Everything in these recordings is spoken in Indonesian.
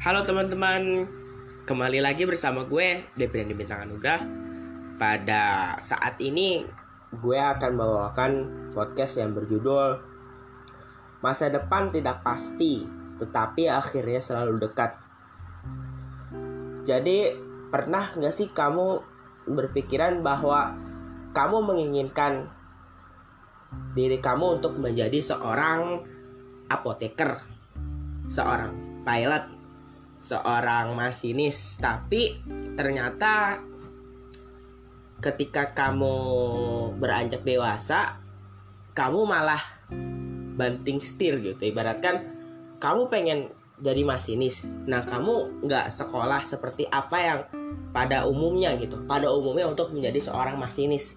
Halo teman-teman, kembali lagi bersama gue Debrian Bintang Anugrah. Pada saat ini gue akan membawakan podcast yang berjudul Masa depan tidak pasti, tetapi akhirnya selalu dekat. Jadi pernah gak sih kamu berpikiran bahwa kamu menginginkan diri kamu untuk menjadi seorang apoteker, seorang pilot, seorang masinis. Tapi ternyata ketika kamu beranjak dewasa kamu malah banting setir gitu. Ibaratkan kamu pengen jadi masinis. Nah kamu nggak sekolah seperti apa yang pada umumnya gitu. Pada umumnya untuk menjadi seorang masinis.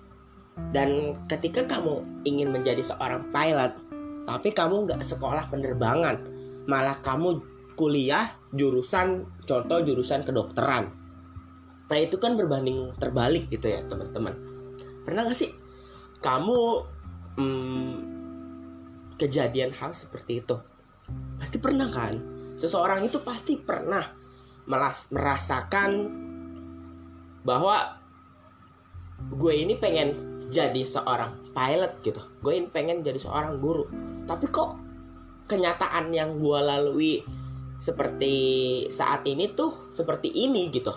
Dan ketika kamu ingin menjadi seorang pilot tapi kamu nggak sekolah penerbangan malah kamu kuliah jurusan contoh jurusan kedokteran. Nah itu kan berbanding terbalik gitu ya teman-teman. Pernah gak sih kamu hmm, kejadian hal seperti itu? Pasti pernah kan? Seseorang itu pasti pernah melas merasakan bahwa gue ini pengen jadi seorang pilot gitu. Gue ini pengen jadi seorang guru. Tapi kok kenyataan yang gue lalui seperti saat ini tuh seperti ini gitu.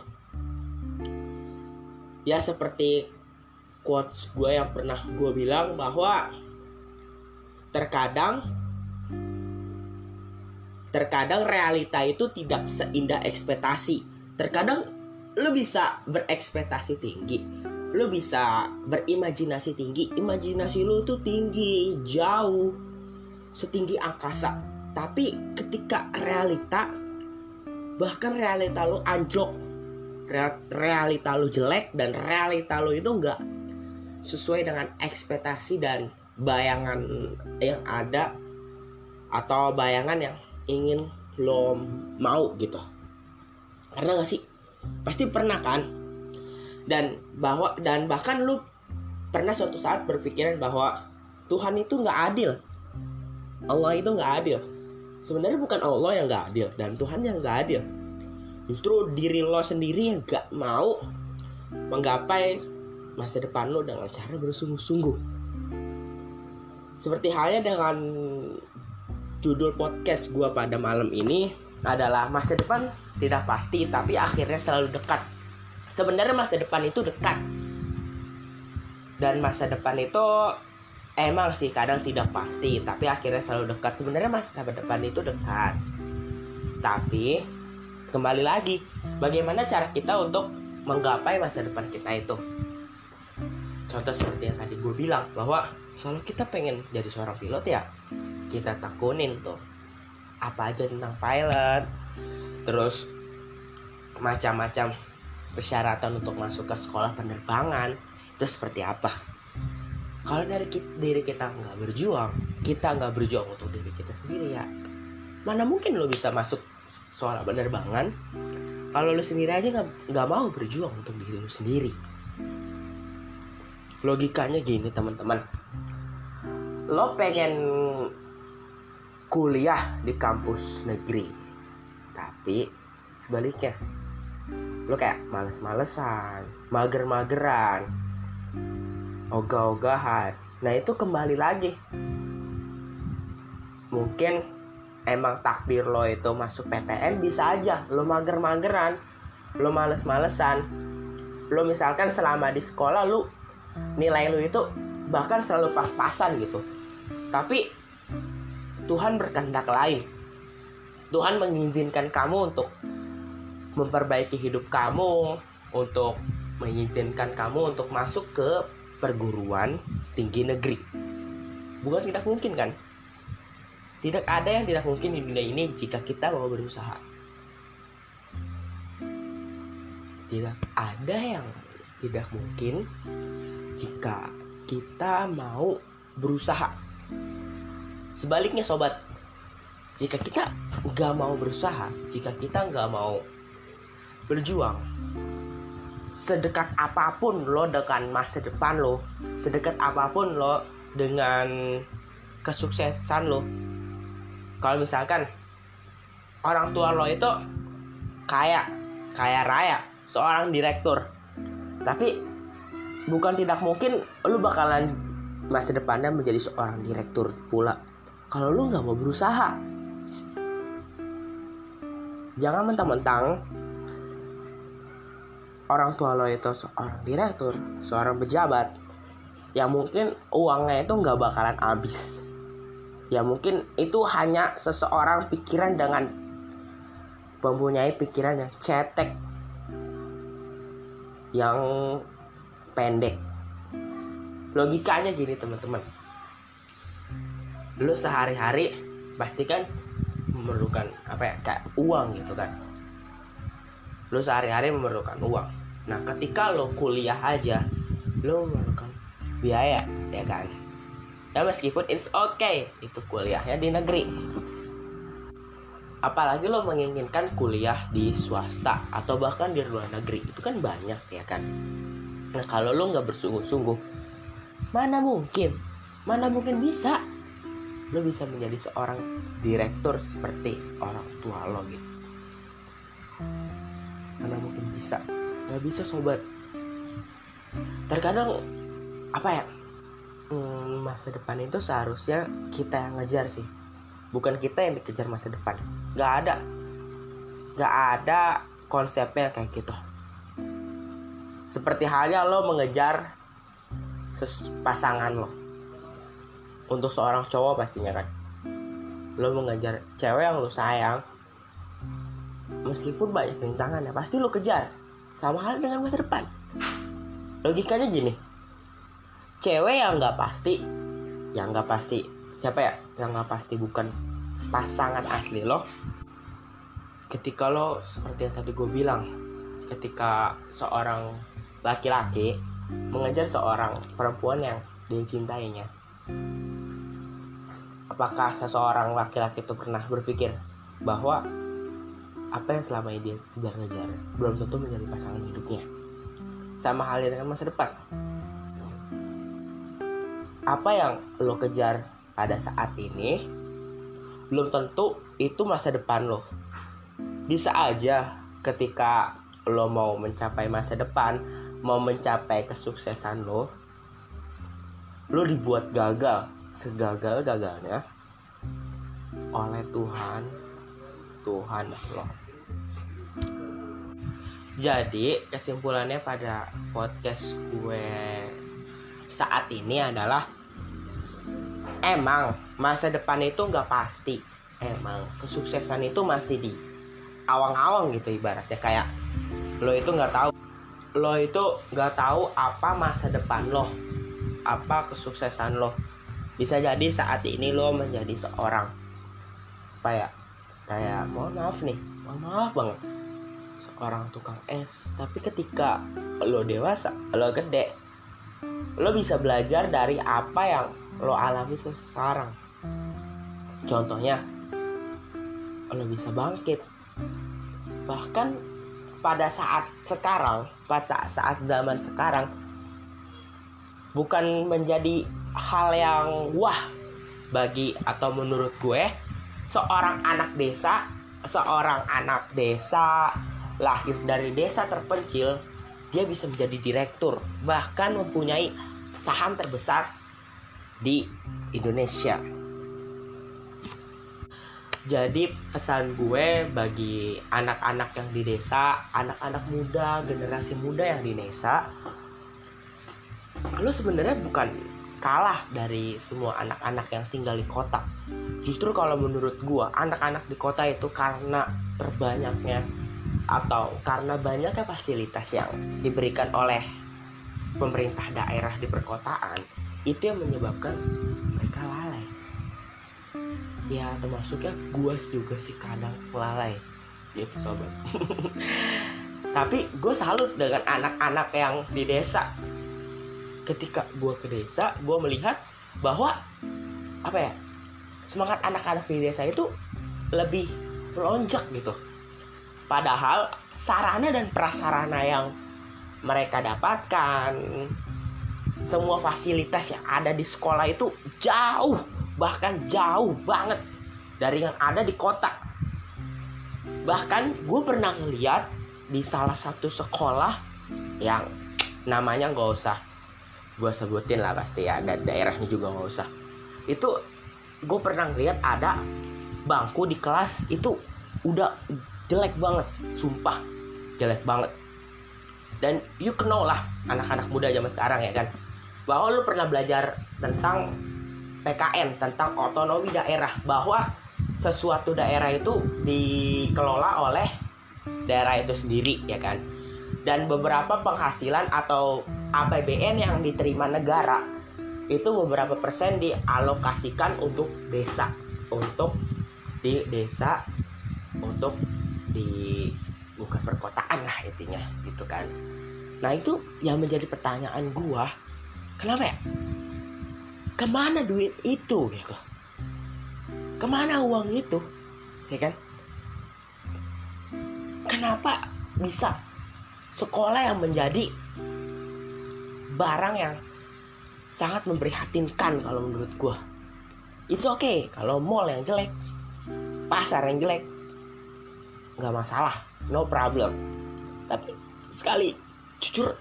Ya seperti quotes gue yang pernah gue bilang bahwa terkadang terkadang realita itu tidak seindah ekspektasi. Terkadang lo bisa berekspektasi tinggi lo bisa berimajinasi tinggi. Imajinasi lo tuh tinggi jauh setinggi angkasa tapi ketika realita bahkan realita lu anjlok realita lu jelek dan realita lu itu enggak sesuai dengan ekspektasi dan bayangan yang ada atau bayangan yang ingin lo mau gitu. Karena gak sih? Pasti pernah kan? Dan bahwa dan bahkan lu pernah suatu saat berpikiran bahwa Tuhan itu nggak adil. Allah itu nggak adil sebenarnya bukan Allah yang gak adil dan Tuhan yang gak adil. Justru diri lo sendiri yang gak mau menggapai masa depan lo dengan cara bersungguh-sungguh. Seperti halnya dengan judul podcast gue pada malam ini adalah masa depan tidak pasti tapi akhirnya selalu dekat. Sebenarnya masa depan itu dekat. Dan masa depan itu emang sih kadang tidak pasti tapi akhirnya selalu dekat. Sebenarnya masa depan itu dekat. Tapi kembali lagi bagaimana cara kita untuk menggapai masa depan kita itu? Contoh seperti yang tadi gue bilang bahwa kalau kita pengen jadi seorang pilot ya kita takunin tuh. Apa aja tentang pilot terus macam-macam persyaratan untuk masuk ke sekolah penerbangan itu seperti apa kalau dari kita, diri kita nggak berjuang kita nggak berjuang untuk diri kita sendiri ya. Mana mungkin lo bisa masuk soal penerbangan kalau lo sendiri aja nggak nggak mau berjuang untuk diri lo sendiri? Logikanya gini teman-teman. Lo pengen kuliah di kampus negeri tapi sebaliknya. Lo kayak males-malesan mager-mageran ogah-ogahan nah itu kembali lagi. Mungkin emang takdir lo itu masuk PTN bisa aja. Lo mager-mageran lo males-malesan. Lo misalkan selama di sekolah lo nilai lo itu bahkan selalu pas-pasan gitu. Tapi Tuhan berkehendak lain. Tuhan mengizinkan kamu untuk memperbaiki hidup kamu untuk mengizinkan kamu untuk masuk ke perguruan tinggi negeri. Bukan tidak mungkin kan? Tidak ada yang tidak mungkin di dunia ini jika kita mau berusaha. Tidak ada yang tidak mungkin jika kita mau berusaha. Sebaliknya sobat, jika kita nggak mau berusaha, jika kita nggak mau berjuang, sedekat apa pun lo dengan masa depan lo sedekat apa pun lo dengan kesuksesan lo. Kalau misalkan orang tua lo itu kaya kaya raya seorang direktur tapi bukan tidak mungkin lu bakalan masa depannya menjadi seorang direktur pula. Kalau lu nggak mau berusaha jangan mentang-mentang orang tua lo itu seorang direktur seorang pejabat yang mungkin uangnya itu nggak bakalan habis. Ya mungkin itu hanya seseorang pikiran dengan mempunyai pikiran yang cetek yang pendek. Logikanya gini teman-teman. Lu sehari-hari pasti kan memerlukan apa ya kayak uang gitu kan lu sehari-hari memerlukan uang. Nah ketika lo kuliah aja lo memerlukan biaya ya kan? Ya meskipun it's okay itu kuliahnya di negeri. Apalagi lo menginginkan kuliah di swasta atau bahkan di luar negeri itu kan banyak ya kan? Nah kalau lo nggak bersungguh-sungguh mana mungkin? Mana mungkin bisa? Lo bisa menjadi seorang direktur seperti orang tua lo gitu bisa. Nggak bisa sobat. Terkadang apa ya hmm, masa depan itu seharusnya kita yang ngejar sih. Bukan kita yang dikejar masa depan. Nggak ada. Nggak ada konsepnya kayak gitu. Seperti halnya lo mengejar pasangan lo. Untuk seorang cowok pastinya kan. Lo mengejar cewek yang lo sayang meskipun banyak rintangan ya pasti lo kejar. Sama hal dengan masa depan. Logikanya gini. Cewek yang nggak pasti yang nggak pasti siapa ya? Yang nggak pasti bukan pasangan asli lo. Ketika lo seperti yang tadi gue bilang ketika seorang laki-laki mengejar seorang perempuan yang dia cintainya. Apakah seseorang laki-laki itu pernah berpikir bahwa apa yang selama ini dia kejar-ngejar belum tentu menjadi pasangan hidupnya. Sama halnya dengan masa depan. Apa yang lo kejar pada saat ini belum tentu itu masa depan lo. Bisa aja ketika lo mau mencapai masa depan mau mencapai kesuksesan lo lo dibuat gagal. Segagal gagalnya oleh Tuhan Tuhan lo jadi kesimpulannya pada podcast gue saat ini adalah emang masa depan itu nggak pasti. Emang kesuksesan itu masih di awang-awang gitu ibaratnya. Kayak lo itu nggak tahu. Lo itu nggak tahu apa masa depan lo. Apa kesuksesan lo. Bisa jadi saat ini lo menjadi seorang apa ya kayak mohon maaf nih mohon maaf banget. Seorang tukang es tapi ketika lo dewasa lo gede lo bisa belajar dari apa yang lo alami sekarang contohnya lo bisa bangkit. Bahkan pada saat sekarang pada saat zaman sekarang bukan menjadi hal yang wah bagi atau menurut gue seorang anak desa seorang anak desa lahir dari desa terpencil dia bisa menjadi direktur bahkan mempunyai saham terbesar di Indonesia. Jadi pesan gue bagi anak-anak yang di desa, anak-anak muda, generasi muda yang di desa, lo sebenarnya bukan kalah dari semua anak-anak yang tinggal di kota. Justru kalau menurut gue, anak-anak di kota itu karena terbanyaknya atau karena banyaknya fasilitas yang diberikan oleh pemerintah daerah di perkotaan itu yang menyebabkan mereka lalai. Ya termasuknya gue juga sih kadang lalai gitu sobat tapi gue salut dengan anak-anak yang di desa ketika gue ke desa gue melihat bahwa apa ya semangat anak-anak di desa itu lebih melonjak gitu. Padahal sarana dan prasarana yang mereka dapatkan semua fasilitas yang ada di sekolah itu jauh bahkan jauh banget dari yang ada di kota. Bahkan gue pernah ngeliat di salah satu sekolah yang namanya nggak usah gue sebutin lah pasti ya dan daerahnya juga nggak usah. Itu gue pernah ngeliat ada bangku di kelas itu udah jelek banget sumpah jelek banget. Dan you know lah anak-anak muda zaman sekarang ya kan? Bahwa lu pernah belajar tentang PKN tentang otonomi daerah bahwa sesuatu daerah itu dikelola oleh daerah itu sendiri ya kan dan beberapa penghasilan atau APBN yang diterima negara itu beberapa persen dialokasikan untuk desa. Untuk di desa untuk di bukan perkotaan lah intinya gitu kan. Nah itu yang menjadi pertanyaan gua kenapa ya? Ke mana duit itu gitu? Ke mana uang itu ya kan? Kenapa bisa sekolah yang menjadi barang yang sangat memprihatinkan kalau menurut gue itu oke okay. kalau mall yang jelek pasar yang jelek nggak masalah no problem tapi sekali jujur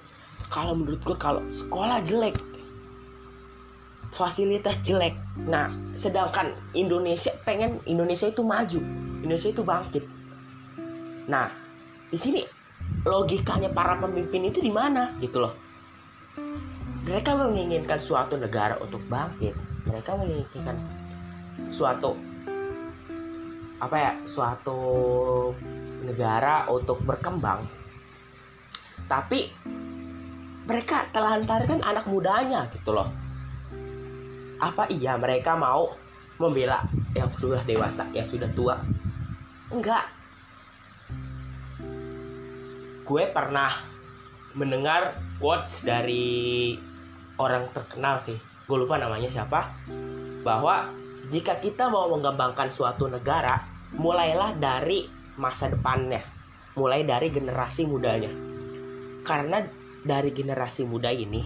kalau menurut gue kalau sekolah jelek fasilitas jelek. Nah, sedangkan Indonesia pengen Indonesia itu maju, Indonesia itu bangkit. Nah, di sini logikanya para pemimpin itu di mana gitu loh. Mereka menginginkan suatu negara untuk bangkit. Mereka menginginkan suatu apa ya, suatu negara untuk berkembang. Tapi mereka telantarkan anak mudanya gitu loh apa iya mereka mau membela yang sudah dewasa yang sudah tua enggak gue pernah mendengar quotes dari orang terkenal sih. Gue lupa namanya siapa. Bahwa jika kita mau mengembangkan suatu negara mulailah dari masa depannya. Mulai dari generasi mudanya. Karena dari generasi muda ini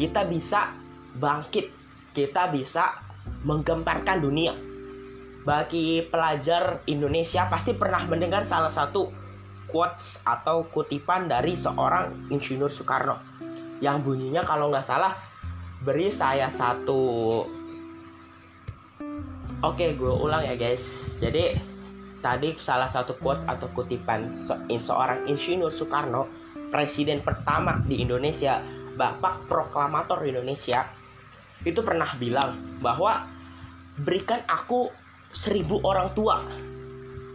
kita bisa bangkit. Kita bisa menggemparkan dunia. Bagi pelajar Indonesia pasti pernah mendengar salah satu quotes atau kutipan dari seorang insinyur Soekarno. Yang bunyinya kalau nggak salah beri saya satu. Oke, gue ulang ya guys. Jadi tadi salah satu quotes atau kutipan seorang insinyur Soekarno, presiden pertama di Indonesia, bapak proklamator Indonesia, itu pernah bilang bahwa berikan aku seribu orang tua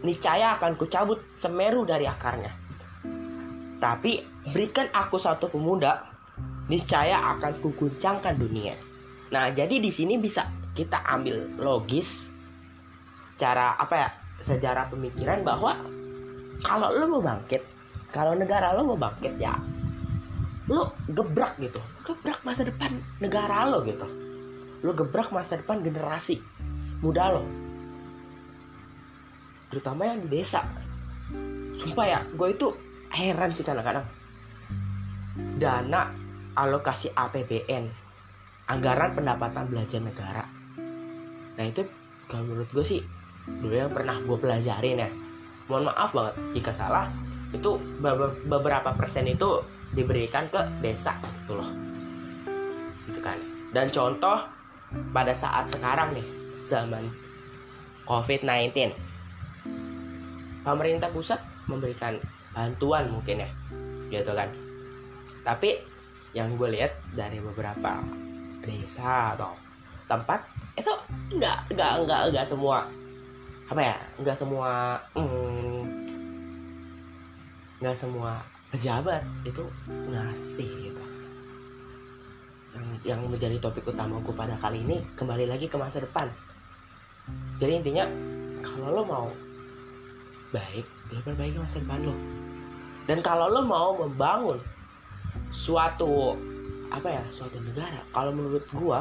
niscaya akan kucabut semeru dari akarnya. Tapi berikan aku satu pemuda niscaya akan kuguncangkan dunia. Nah jadi di sini bisa kita ambil logis secara apa ya sejarah pemikiran bahwa kalau lo mau bangkit kalau negara lo mau bangkit ya lo gebrak gitu. Gebrak masa depan negara lo gitu. Lo gebrak masa depan generasi muda lo terutama yang di desa. Sumpah ya gue itu heran sih kadang-kadang. Dana alokasi APBN anggaran pendapatan belanja negara. Nah itu kalau menurut gue sih dulu yang pernah gue pelajarin ya mohon maaf banget jika salah itu beberapa persen itu diberikan ke desa gitu loh. Gitu kan. Dan contoh pada saat sekarang nih zaman COVID-19 pemerintah pusat memberikan bantuan mungkin ya gitu kan. Tapi yang gue lihat dari beberapa desa atau tempat itu nggak nggak nggak nggak semua apa ya nggak semua hmm, nggak semua pejabat itu ngasih gitu. Yang yang menjadi topik utama gue pada kali ini kembali lagi ke masa depan. Jadi intinya kalau lo mau baik lo perbaiki masa depan lo dan kalau lo mau membangun suatu apa ya suatu negara kalau menurut gue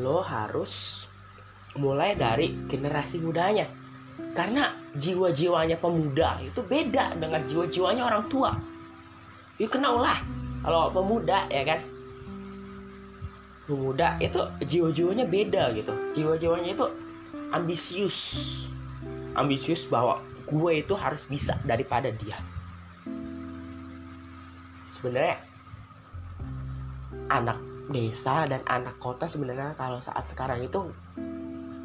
lo harus mulai dari generasi mudanya. Karena jiwa-jiwanya pemuda itu beda dengan jiwa-jiwanya orang tua. You kenal lah kalau pemuda ya kan? Pemuda itu jiwa-jiwanya beda gitu. Jiwa-jiwanya itu ambisius ambisius bahwa gue itu harus bisa daripada dia. Sebenarnya anak desa dan anak kota sebenarnya kalau saat sekarang itu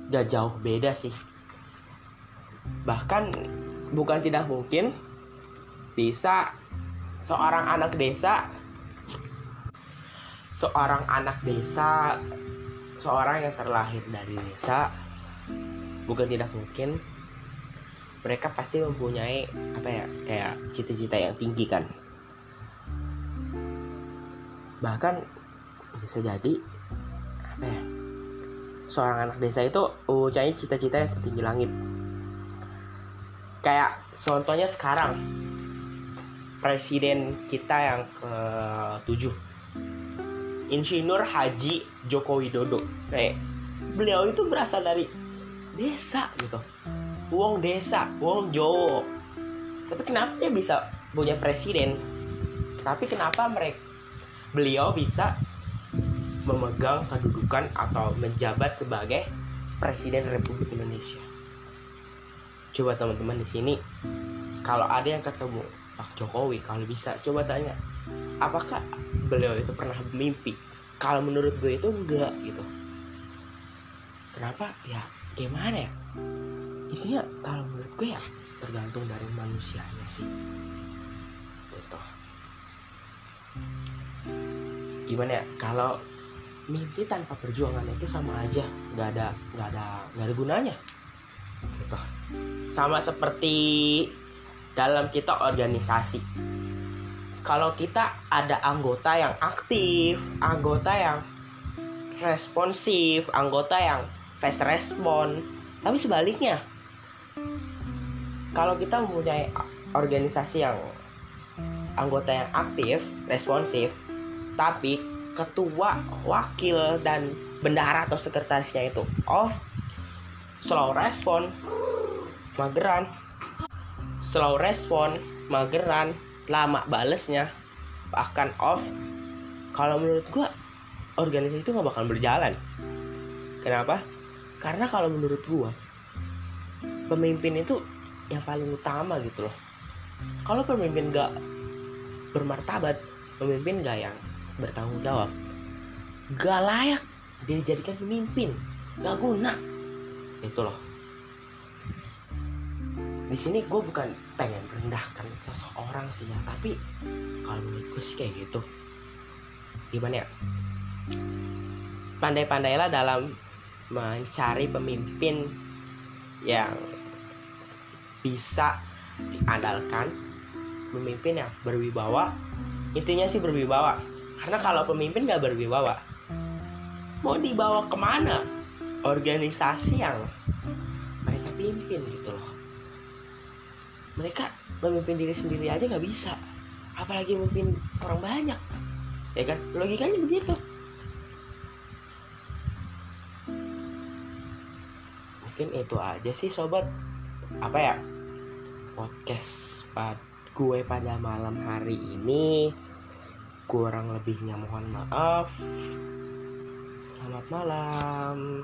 gak jauh beda sih. Bahkan bukan tidak mungkin bisa seorang anak desa seorang anak desa seorang yang terlahir dari desa bukan tidak mungkin mereka pasti mempunyai apa ya kayak cita-cita yang tinggi kan. Bahkan bisa jadi apa ya seorang anak desa itu mempunyai cita-cita yang setinggi langit. Kayak contohnya sekarang presiden kita yang ke tujuh Insinyur Haji Joko Widodo. Kayak beliau itu berasal dari desa gitu uang desa uang Jowo tapi kenapa dia bisa punya presiden? Tapi kenapa mereka beliau bisa memegang kedudukan atau menjabat sebagai presiden Republik Indonesia? Coba teman-teman di sini kalau ada yang ketemu Pak Jokowi kalau bisa coba tanya apakah beliau itu pernah mimpi? Kalau menurut gue itu enggak gitu. Kenapa? Ya gimana ya intinya kalau menurut gue ya tergantung dari manusianya sih. Gitu. Gimana ya kalau mimpi tanpa perjuangan itu sama aja nggak ada nggak ada nggak ada gunanya. Gitu. Sama seperti dalam kita organisasi. Kalau kita ada anggota yang aktif anggota yang responsif anggota yang fast respon tapi sebaliknya kalau kita mempunyai organisasi yang anggota yang aktif responsif tapi ketua wakil dan bendahara atau sekretarisnya itu off slow respon mageran. Slow respon mageran lama balesnya bahkan off. Kalau menurut gua organisasi itu nggak bakal berjalan. Kenapa? Karena kalau menurut gua pemimpin itu yang paling utama gitu loh. Kalau pemimpin gak bermartabat pemimpin gak yang bertanggung jawab gak layak dijadikan pemimpin gak guna. Itu loh. Di sini gue bukan pengen rendahkan seseorang sih ya tapi kalau menurut gue sih kayak gitu. Gimana ya? Pandai-pandailah dalam mencari pemimpin yang bisa diandalkan pemimpin yang berwibawa. Intinya sih berwibawa. Karena kalau pemimpin gak berwibawa mau dibawa ke mana? Organisasi yang mereka pimpin gitu loh. Mereka memimpin diri sendiri aja nggak bisa. Apalagi memimpin orang banyak. Ya kan? Logikanya begitu. Mungkin itu aja sih sobat. Apa ya podcast pad gue pada malam hari ini kurang lebihnya mohon maaf. Selamat malam